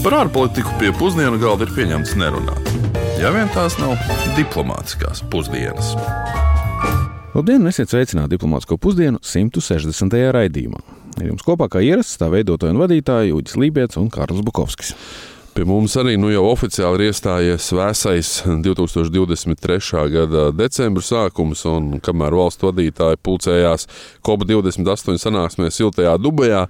Par ārpolitiku pie pusdienu galda ir pieņemts nerunāt. Ja vien tās nav diplomātiskās pusdienas. Labdien, esiet sveicināti diplomātsko pusdienu 160. raidījumā. Ar jums kopā kā ierasts tā veidotāja un vadītāja Jūģis Lībijams un Kārlis Bukovskis. Pie mums arī nu jau oficiāli ir iestājies vēsais 2023. gada decembra sākums, un kamēr valsts vadītāji pulcējās COP28 sanāksmē siltajā Dubajā,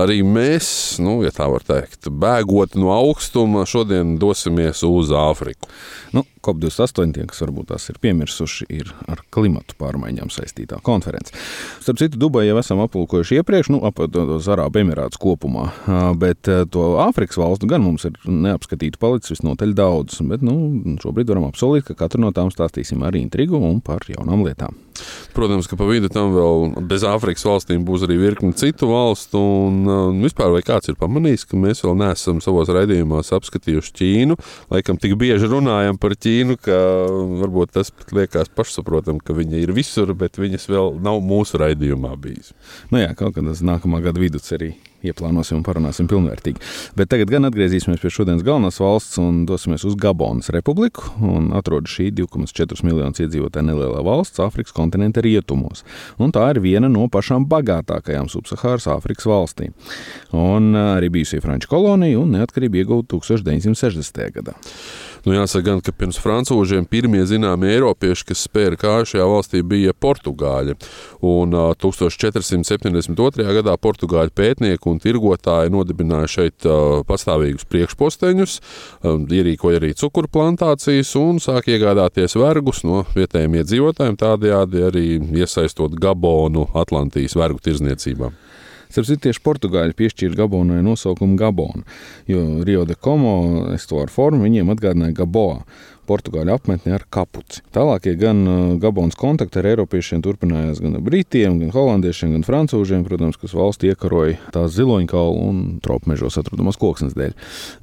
arī mēs, nu, ja tā var teikt, bēgot no augstuma, šodien dosimies uz Āfriku. Nu, COP28, tie, kas varbūt tās ir piemirsuši, ir ar klimatu pārmaiņām saistītā konference. Starp citu, Dubaju jau esam aplūkojuši iepriekš, nu, ap Arābu Emirātus kopumā, bet to Āfrikas valstu gan mums ir neapskatītu palicis visnotaļ daudz. Bet nu, šobrīd varam apsolīt, ka katru no tām stāstīsim ar intrigu un par jaunām lietām. Protams, ka pa vidu tam vēl bez Āfrikas valstīm būs arī virkni citu valstu. Un, un vispār, vai kāds ir pamanījis, ka mēs vēl neesam savos raidījumos apskatījuši Ķīnu? Laikam tik bieži runājam par Ķīnu, ka varbūt tas liekas pašsaprotami, ka viņa ir visur, bet viņas vēl nav mūsu raidījumā bijis. Nu jā, kaut kad tas nākamā gada vidus arī ieplānosim un parunāsim pilnvērtīgi. Bet tagad gan atgriezīsimies pie šodienas galvenās valsts un dosimies uz Gabonas republiku. Atrodas šī 2,4 miljonus iedzīvotāju nelielā valsts Āfrikas kontinenta rietumos. Un tā ir viena no pašām bagātākajām subsahāras Āfrikas valstīm. Un arī bijusī Franču kolonija un neatkarība iegūta 1960. gadā. Nu, jāsaka, gan, ka pirms frančūžiem pirmie zināmie eiropieši, kas spēra kāju šajā valstī, bija portugāļi. Un, uh, 1472. gadā portugāļu pētnieki un tirgotāji nodibināja šeit uh, pastāvīgus priekšposteņus, um, ierīkoja arī cukuru plantācijas un sāk iegādāties vergus no vietējiem iedzīvotājiem, tādējādi arī iesaistot Gabonu Atlantijas vergu tirzniecībā. Starp citu, tieši portugāļi piešķīra Gabonai nosaukumu Gabona, jo Rio de Como estuāru formu viņiem atgādināja Gaboa. Portugāļu apmetni ar kapuci. Tālākie gan uh, Gabonas kontakti ar Eiropiešiem turpinājās gan ar Britiem, gan Holandiešiem, gan Francūžiem, protams, kas valsti iekaroja tās ziloņkalu un tropmežos atrodamās koksnes dēļ.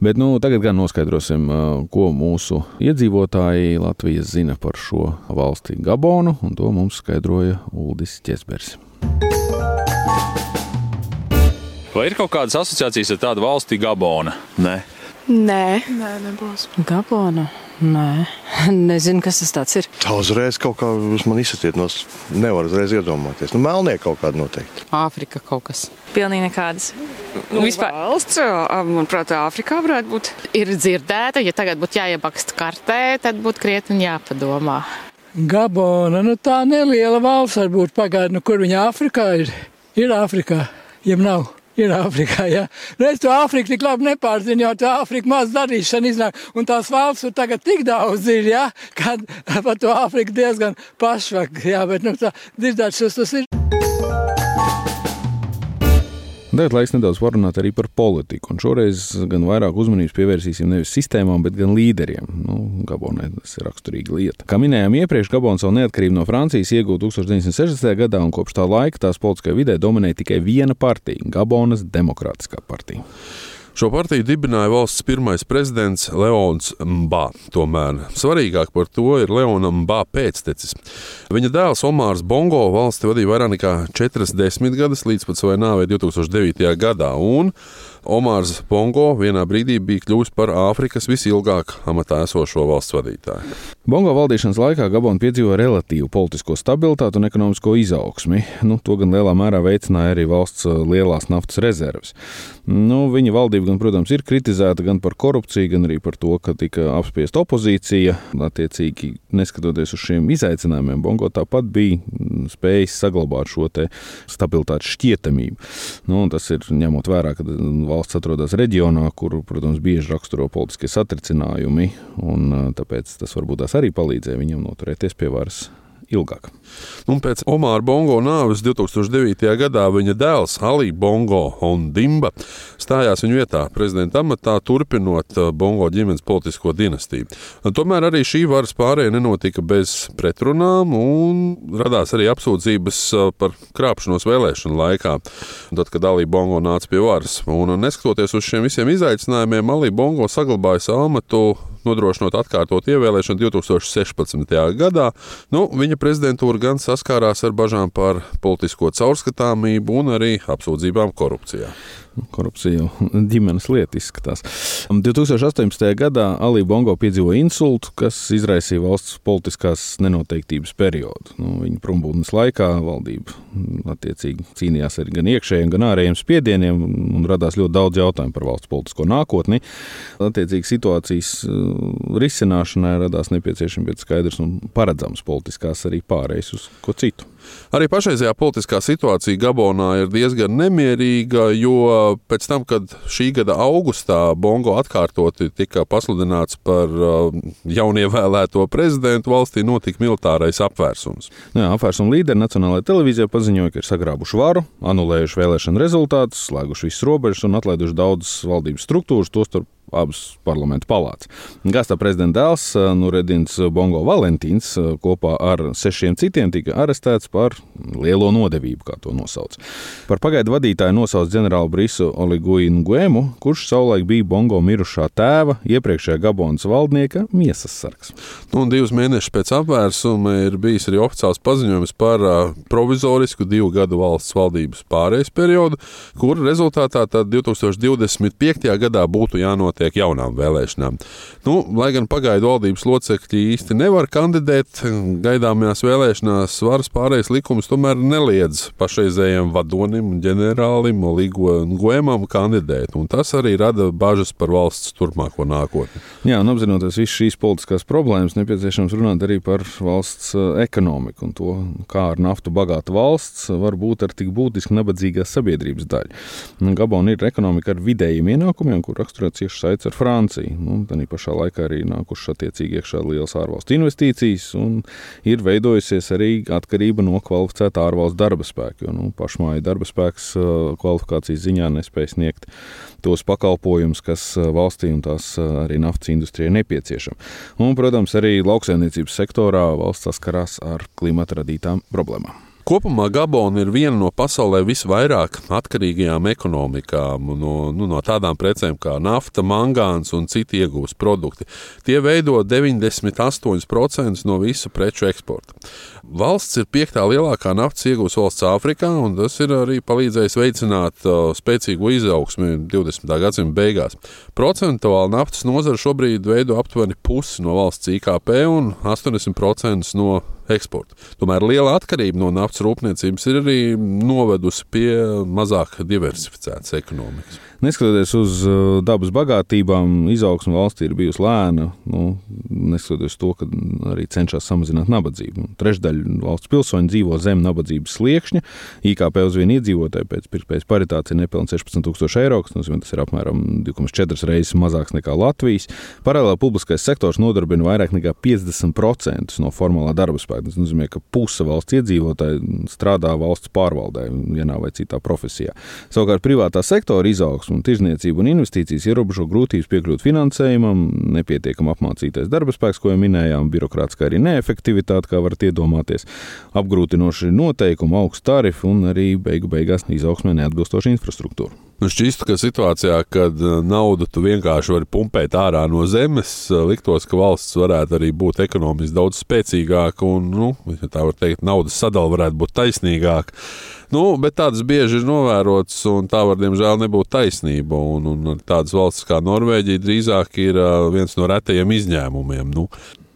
Bet nu, tagad gan noskaidrosim, uh, ko mūsu iedzīvotāji Latvijas zina par šo valsti Gabonu, un to mums skaidroja Uldis Česbergs. Vai ir kaut kādas asociācijas ar tādu valsti Gabona? Nē. Nē, Nē nebūs. Gabona. Nē, nezinu, kas tas ir. Tā uzreiz kaut kā uz mani izsatiet, no nevar uzreiz iedomāties. Nu, melnie kaut kāda noteikti. Āfrika kaut kas. Pilnīgi nekādas. Nu, Vispār valsts, manuprāt, Āfrikā varētu būt. Ir dzirdēta, ja tagad būtu jāiebaksta kartē, tad būtu krietni jāpadomā. Gabona, nu tā neliela valsts varbūt pagaida, nu kur viņa Āfrikā ir. Ir Āfrikā, jeb nav ir Āfrikā. Ja? Nu, es to Āfriku tik labi nepārzinu, jo tā Āfrika maz darīšana iznāk. Un tās valsts tur tagad tik daudz ir, ja? kad par to Āfriku diezgan pašvak. Ja? Bet nu, tā dzirdēt šos tas ir. Tagad laiks nedaudz parunāt arī par politiku. Un šoreiz gan vairāk uzmanības pievērsīsim nevis sistēmām, bet gan līderiem. Nu, Gabonai tas ir raksturīga lieta. Kā minējām iepriekš, Gabons savu neatkarību no Francijas iegūta 1960. gadā, un kopš tā laika tās politiskajā vidē dominē tikai viena partija - Gabonas Demokrātiskā partija. Šo partiju dibināja valsts pirmais prezidents Leons Mbā. Tomēr svarīgāk par to ir Leona Mbā pēctecis. Viņa dēls Omārs Bongo valsti vadīja vairāk nekā 40 gadus līdz pat savai nāvei 2009. gadā. Un Omārs Bongo vienā brīdī bija kļuvis par Āfrikas visilgāk amatā esošo valsts vadītāju. Bongo valdīšanas laikā Gabona piedzīvoja relatīvu politisko stabilitāti un ekonomisko izaugsmi. Nu, to gan lielā mērā veicināja arī valsts uh, lielās naftas rezerves. Nu, viņa valdība, gan, protams, ir kritizēta gan par korupciju, gan arī par to, ka tika apspiesta opozīcija. Attiecīgi, neskatoties uz šiem izaicinājumiem, Bongo tāpat bija mm, spējis saglabāt šo stabilitātes šķietamību. Nu, tas ir ņemot vērā, ka valsts atrodas reģionā, kur, protams, bieži raksturo politiskie satricinājumi, un tāpēc tas varbūt tās arī palīdzēja viņam noturēties pie varas ilgāk. Un nu, pēc Omāra Bongo nāves 2009. gadā viņa dēls Ali Bongo un Dimba stājās viņa vietā prezidenta amatā, turpinot uh, Bongo ģimenes politisko dinastiju. Tomēr arī šī varas pārēja nenotika bez pretrunām, un radās arī apsūdzības uh, par krāpšanos vēlēšanu laikā, tad, kad Ali Bongo nāca pie varas. Un, neskatoties uz šiem visiem izaicinājumiem, Ali Bongo saglabāja savu amatu nodrošinot atkārtot ievēlēšanu 2016. gadā. Nu, viņa prezidentūra gan saskārās ar bažām par politisko caurskatāmību un arī apsūdzībām korupcijā. Korupcija ģimenes lieta izskatās. 2018. gadā Ali Bongo piedzīvoja insultu, kas izraisīja valsts politiskās nenoteiktības periodu. Nu, viņa prombūtnes laikā valdība attiecīgi cīnījās ar gan iekšējiem, gan ārējiem spiedieniem un radās ļoti daudz jautājumu par valsts politisko nākotni. Attiecīgi situācijas uh, risināšanai radās nepieciešams skaidrs un paredzams politiskās arī pārējais uz ko citu. Arī pašreizējā politiskā situācija Gabonā ir diezgan nemierīga, jo pēc tam, kad šī gada augustā Bongo atkārtoti tika pasludināts par uh, jaunievēlēto prezidentu, valstī notika militārais apvērsums. Jā, apvērsuma līderi Nacionālajā televīzijā paziņoja, ka ir sagrābuši varu, anulējuši vēlēšanu rezultātus, slēguši visas robežas un atlaiduši daudzas valdības struktūras, tostarp abas parlamentu palātas. Gastā prezidenta dēls Nuredins Bongo Valentīns kopā ar sešiem citiem tika arestēts par lielo nodevību, kā to nosauc. Par pagaidu vadītāju nosauc ģenerāli Brisu Oliguinu Guemu, kurš savulaik bija Bongo mirušā tēva, iepriekšējā Gabonas valdnieka miesas sargs. Nu, divus mēnešus pēc apvērsuma ir bijis arī oficiāls paziņojums par uh, provizorisku divu gadu valsts valdības pārējais periodu, kura rezultātā 2025. gadā būtu jānotiek notiek jaunām vēlēšanām. Nu, lai gan pagaidu valdības locekļi īsti nevar kandidēt, gaidāmajās vēlēšanās varas pārējais likums tomēr neliedz pašreizējiem vadonim, ģenerālim Guemam kandidēt. Tas arī rada bažas par valsts turpmāko nākotni. Jā, un apzinoties visas šīs politiskās problēmas, nepieciešams runāt arī par valsts eh, ekonomiku un to, kā ar naftu bagāta valsts var būt ar tik būtiski nabadzīgās sabiedrības daļu. Gabona ir ekonomika ar vidējiem ienākumiem, kur raksturot cieši saites ar Franciju. Nu, tā pašā laikā arī nākušas attiecīgi iekšā liels ārvalstu investīcijas, un ir veidojusies arī atkarība no kvalificēta ārvalstu darba spēka. Jo nu, pašmāju darba spēks kvalifikācijas ziņā nespēj sniegt tos pakalpojumus, kas valstī un tās arī naftas industrijai nepieciešami. Un, protams, arī lauksaimniecības sektorā valsts saskarās ar klimata radītām problēmām. Kopumā Gabona ir viena no pasaulē visvairāk atkarīgajām ekonomikām no, nu, no tādām precēm kā nafta, mangāns un citi iegūs produkti. Tie veido 98% no visu preču eksporta. Valsts ir piektā lielākā naftas iegūs valsts Āfrikā, un tas ir arī palīdzējis veicināt uh, spēcīgu izaugsmi 20. gadsimta beigās. Procentuāli naftas nozara šobrīd veido aptuveni pusi no valsts IKP un 80% no eksportu. Tomēr liela atkarība no naftas rūpniecības ir arī novedusi pie mazāk diversificētas ekonomikas. Neskatoties uz uh, dabas bagātībām, izaugsme valstī ir bijusi lēna. Nu, neskatoties to, ka arī cenšas samazināt nabadzību. Trešdaļa valsts pilsoņu dzīvo zem nabadzības sliekšņa. IKP uz vienu iedzīvotāju pēc pirktspējas paritātes ir nepilnīgi 16,000 eiro, kas nozīmē, tas ir apmēram 2,4 reizes mazāks nekā Latvijas. Paralēli publiskais sektors nodarbina vairāk nekā 50% no formālā darba spēka. Tas nozīmē, ka puse valsts iedzīvotāji strādā valsts pārvaldē vienā vai citā profesijā. Savukārt privātā sektora izaugsme izaugsmu, tirzniecību un investīcijas ierobežo grūtības piekļūt finansējumam, nepietiekam apmācītais darba spēks, ko jau minējām, birokrātiskā arī neefektivitāte, kā varat iedomāties, apgrūtinoši noteikumi, augsts tarifi un arī beigu beigās izaugsmē neatbilstoša infrastruktūra. Nu šķistu, ka situācijā, kad uh, naudu tu vienkārši vari pumpēt ārā no zemes, uh, liktos, ka valsts varētu arī būt ekonomiski daudz spēcīgāka un, nu, tā var teikt, naudas sadala varētu būt taisnīgāka. Nu, bet tādas bieži ir novērotas, un tā var, diemžēl, nebūt taisnība. Un, un tādas valsts kā Norvēģija drīzāk ir uh, viens no retajiem izņēmumiem. Nu,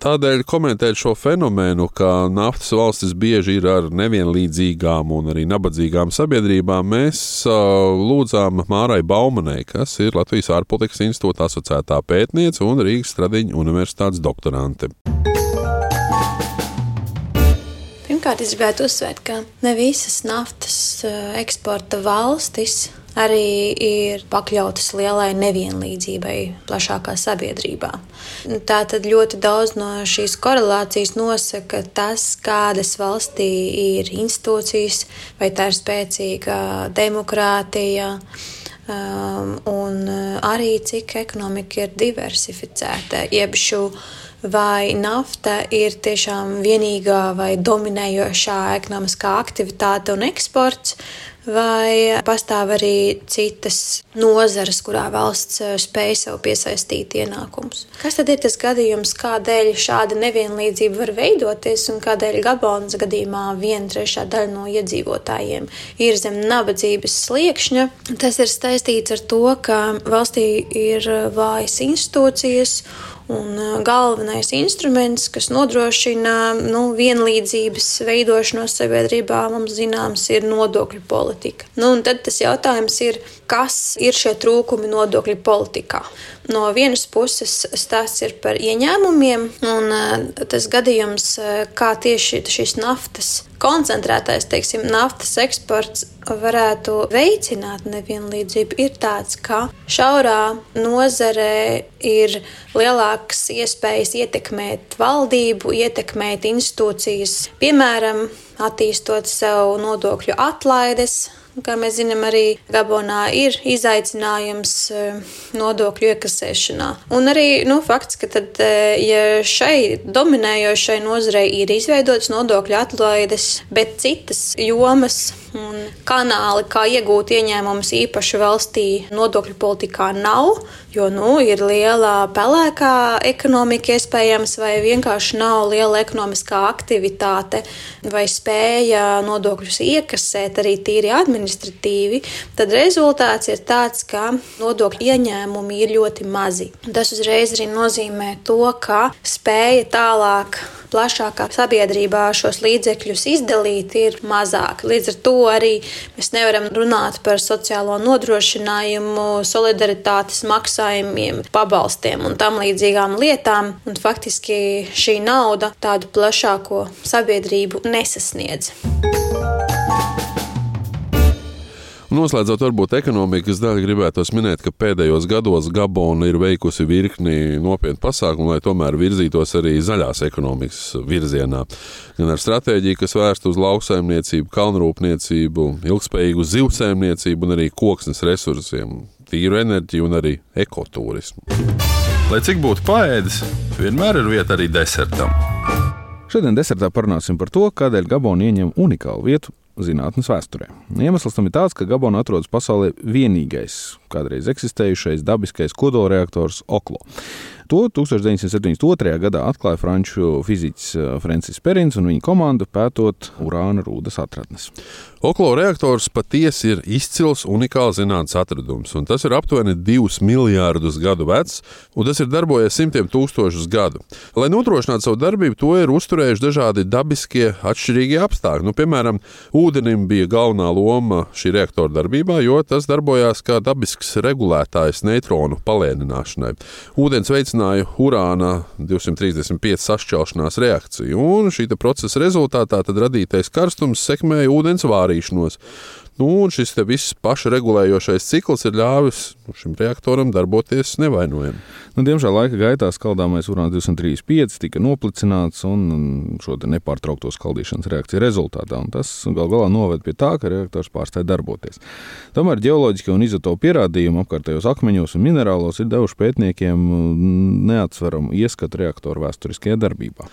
Tādēļ komentēt šo fenomenu, ka naftas valstis bieži ir ar nevienlīdzīgām un arī nabadzīgām sabiedrībām, mēs uh, lūdzām Mārai Baumanai, kas ir Latvijas ārpolitikas institūta asociētā pētniece un Rīgas Stradiņa universitātes doktorante. Pirmkārt, es gribētu uzsvērt, ka ne visas naftas eksporta valstis arī ir pakļautas lielai nevienlīdzībai plašākā sabiedrībā. Tā tad ļoti daudz no šīs korelācijas nosaka tas, kādas valstī ir institūcijas, vai tā ir spēcīga demokrātija. Um, un arī cik ekonomika ir diversificēta, jeb šo vai nafta ir tiešām vienīgā vai dominējošā ekonomiskā aktivitāte un eksports, vai pastāv arī citas nozares, kurā valsts eh, spēj sev piesaistīt ienākumus. Kas tad ir tas gadījums, kādēļ šāda nevienlīdzība var veidoties un kādēļ Gabonas gadījumā viena trešā daļa no iedzīvotājiem ir zem nabadzības sliekšņa? Tas ir saistīts ar to, ka valstī ir vājas institūcijas Un galvenais instruments, kas nodrošina nu, vienlīdzības veidošanos sabiedrībā, mums zināms, ir nodokļu politika. Nu, tad tas jautājums ir, kas ir šie trūkumi nodokļu politikā? No vienas puses stāsts ir par ieņēmumiem, un tas gadījums, kā tieši šīs naftas koncentrētais, teiksim, naftas eksports varētu veicināt nevienlīdzību, ir tāds, ka šaurā nozarē ir lielākas iespējas ietekmēt valdību, ietekmēt institūcijas, piemēram, attīstot sev nodokļu atlaides Kā mēs zinām, arī Gabonā ir izaicinājums e, nodokļu iekasēšanā. Un arī nu, fakts, ka tad, e, ja šai dominējošai nozarei ir izveidotas nodokļu atlaides, bet citas jomas un kanāli, kā iegūt ieņēmumus īpaši valstī, nodokļu politikā nav, jo nu, ir liela pelēkā ekonomika iespējams, vai vienkārši nav liela ekonomiskā aktivitāte vai spēja nodokļus iekasēt arī tīri administratīvi, tad rezultāts ir tāds, ka nodokļu ieņēmumi ir ļoti mazi. Tas uzreiz arī nozīmē to, ka spēja tālāk plašākā sabiedrībā šos līdzekļus izdalīt ir mazāk. Līdz ar to arī mēs nevaram runāt par sociālo nodrošinājumu, solidaritātes maksājumiem, pabalstiem un tam līdzīgām lietām. Un faktiski šī nauda tādu plašāko sabiedrību nesasniedz. Noslēdzot, varbūt ekonomikas daļu gribētu minēt, ka pēdējos gados Gabona ir veikusi virkni nopietnu pasākumu, lai tomēr virzītos arī zaļās ekonomikas virzienā. Gan ar stratēģiju, kas vērsta uz lauksaimniecību, kalnrūpniecību, ilgspējīgu zivsaimniecību un arī koksnes resursiem, tīru enerģiju un arī ekotūrismu. Lai cik būtu paēdis, vienmēr ir vieta arī desertam. Šodien desertā parunāsim par to, kādēļ Gabona ieņem unikālu vietu zinātnes vēsturē. Iemesls tam ir tāds, ka Gabona atrodas pasaulē vienīgais kādreiz eksistējušais dabiskais kodolreaktors Oklo. To 1972. gadā atklāja franču fiziķis eh, Francis Perins un viņa komanda pētot urāna rūdas atradnes. Oklo reaktors patiesi ir izcils, unikāls zinātnīs atradums, un tas ir aptuveni 2 miljardus gadu vecs, un tas ir darbojies simtiem tūkstošus gadu. Lai nodrošinātu savu darbību, to ir uzturējuši dažādi dabiskie atšķirīgie apstākļi. Nu, piemēram, ūdenim bija galvenā loma šī reaktora darbībā, jo tas darbojās kā dabisks regulētājs neitronu palēnināšanai. Ūdens veicināja urāna 235 sašķelšanās reakciju, un šī procesa rezultātā radītais karstums sekmēja ūdens vārību darīšanos. Nu, šis viss pašregulējošais cikls ir ļāvis nu, šim reaktoram darboties nevainojami. Nu, diemžēl laika gaitā skaldāmais urāns 235 tika noplicināts un šo nepārtraukto skaldīšanas reakciju rezultātā. Tas gal galā noved pie tā, ka reaktors pārstāja darboties. Tomēr ģeoloģiskie un izotopu pierādījumi apkārtējos akmeņos un minerālos ir devuši pētniekiem neatsveramu ieskatu reaktoru vēsturiskajā darbībā.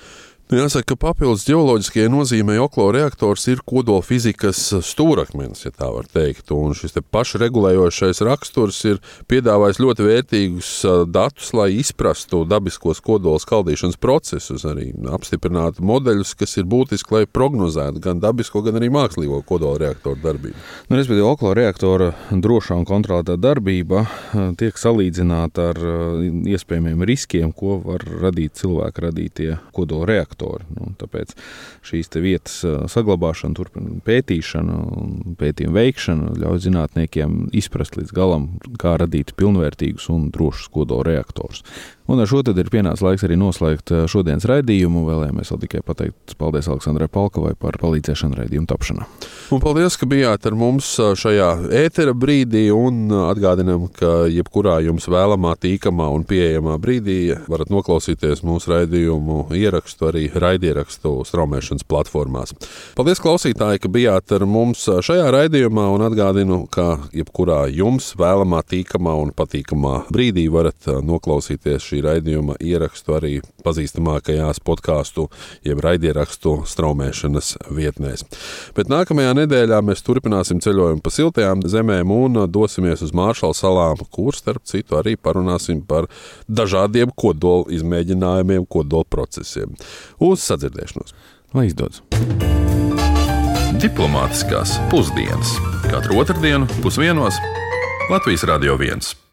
Nu, jāsaka, ka papildus ģeoloģiskajai nozīmei oklo reaktors ir kodola fizikas stūrakmenis, ja tā var teikt. Un šis te pašregulējošais raksturs ir piedāvājis ļoti vērtīgus datus, lai izprastu dabiskos kodola skaldīšanas procesus, arī apstiprinātu modeļus, kas ir būtiski, lai prognozētu gan dabisko, gan arī mākslīgo kodola reaktoru darbību. Nu, respektīvi, oklo reaktora drošā un kontrolētā darbība tiek salīdzināta ar iespējamiem riskiem, ko var radīt cilvēku radītie kodola reaktori faktori. Nu, tāpēc šīs vietas saglabāšana, turpina pētīšana un pētījumu veikšana ļauj zinātniekiem izprast līdz galam, kā radīt pilnvērtīgus un drošus kodolreaktorus. Un ar šo ir pienācis laiks arī noslēgt šodienas raidījumu. Vēlējāmies vēl tikai pateikt paldies Aleksandrai Palkovai par palīdzēšanu raidījumu tapšanā. Un paldies, ka bijāt ar mums šajā ētera brīdī un atgādinām, ka jebkurā jums vēlamā, tīkamā un pieejamā brīdī varat noklausīties mūsu raidījumu ierakstu arī raidierakstu straumēšanas platformās. Paldies, klausītāji, ka bijāt ar mums šajā raidījumā un atgādinu, ka jebkurā jums vēlamā, tīkamā un patīkamā brīdī varat noklausīties šī raidījuma ierakstu arī pazīstamākajās podkāstu jeb raidierakstu straumēšanas vietnēs. Bet nākamajā nedēļā mēs turpināsim ceļojumu pa siltajām zemēm un dosimies uz Māršala salām, kur starp citu arī parunāsim par dažādiem kodola izmēģinājumiem, kodola procesiem. Uz sadzirdēšanos! Lai izdodas! Diplomātiskās pusdienas katru otrdienu pusdienos Latvijas Radio 1.